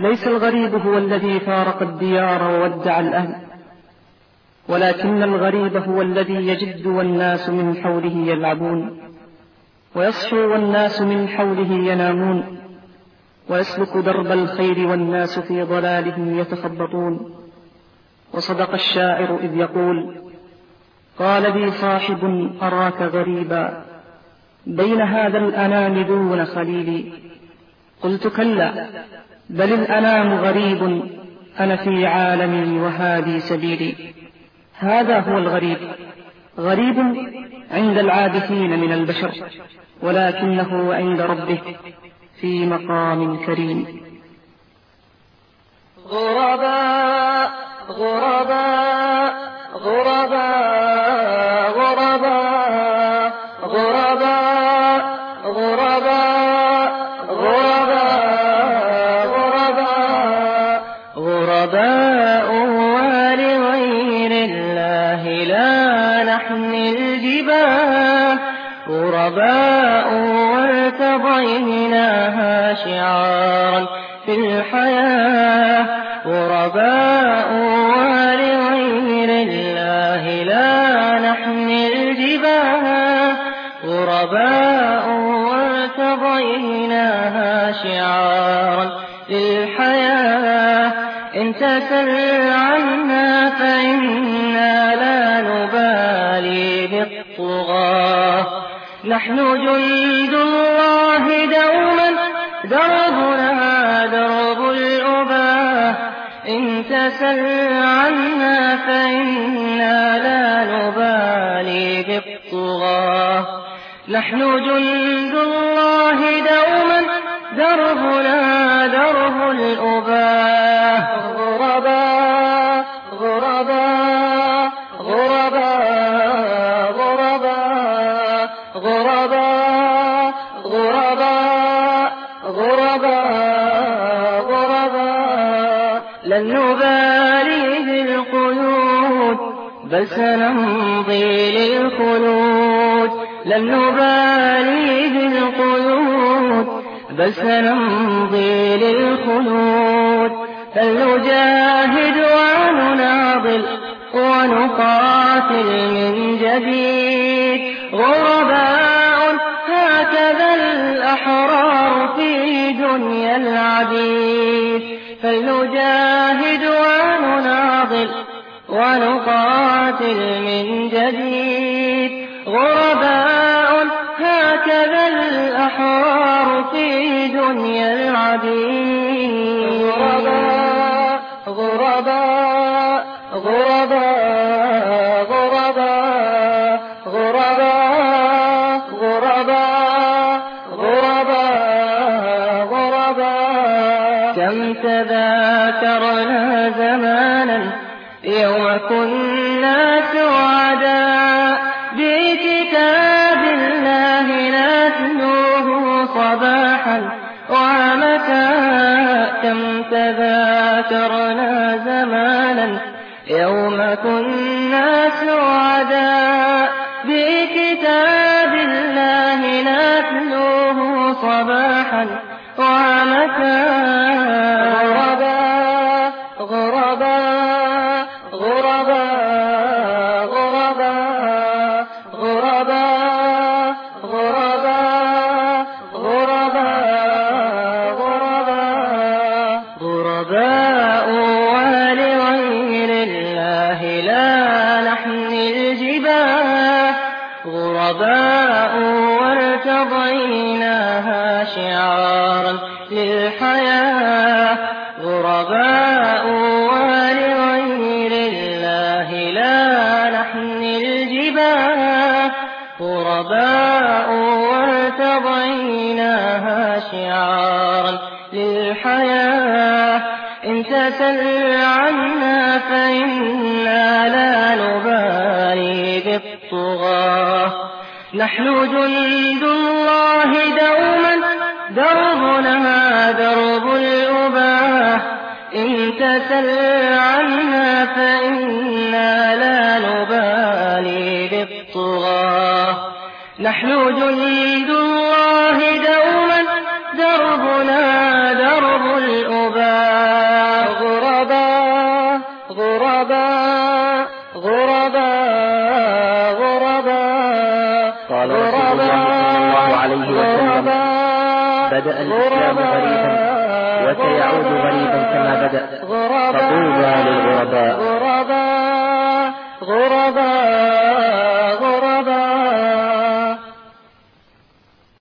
ليس الغريب هو الذي فارق الديار وودع الأهل ولكن الغريب هو الذي يجد والناس من حوله يلعبون ويصحو والناس من حوله ينامون ويسلك درب الخير والناس في ضلالهم يتخبطون. وصدق الشاعر إذ يقول قال لي صاحب أراك غريبا بين هذا الأنام دون خليلي قلت كلا بل الأنام غريب أنا في عالمي وهذه سبيلي. هذا هو الغريب. غريب عند العابثين من البشر ولكنه عند ربه في مقام كريم. غرباء غرباء غرباء. غرباء ولغير الله لا نحمل الجباه غرباء وارتضيناها شعارا في الحياة غرباء ولغير الله لا نحمل الجباه غرباء وارتضيناها شعارا للحياة إن تسل عنا فإنا لا نبالي بالطغاة. نحن جند الله دوما دربنا درب الأباه إن تسل عنا فإنا لا نبالي بالطغاة. نحن جند الله دربنا درب الأباه غرباء غرباء غرباء غرباء غرباء غرباء غرباء غرباء لن نبالي بالقيود بل سنمضي للخلود. لن نبالي بالقيود بل سنمضي للخلود. فلنجاهد ونناضل ونقاتل من جديد. غرباء هكذا الأحرار في دنيا العبيد. فلنجاهد ونناضل ونقاتل من جديد. في دنيا العبيد غرباء غرباء غرباء غرباء غرباء غرباء غرباء غرباء. كم تذاكرنا زمانا يوم كنا سعداء. صباحا ومساء كم تذاكرنا زمانا يوم كنا سعداء بكتاب الله نتلوه صباحا غرباء وارتضيناها شعارا للحياة غرباء ولغير الله لا نحمل الجباه غرباء وارتضيناها شعارا للحياة إن تسل عنا نحن جند الله دوما دربنا درب الأباه إن تسل عنا فإنا لا نبالي بالطغاة. نحن جند الله عليه وسلم. بدأ الإسلام غريبا وسيعود غريبا كما بدأ. فطوبى للغرباء. غرباء غرباء.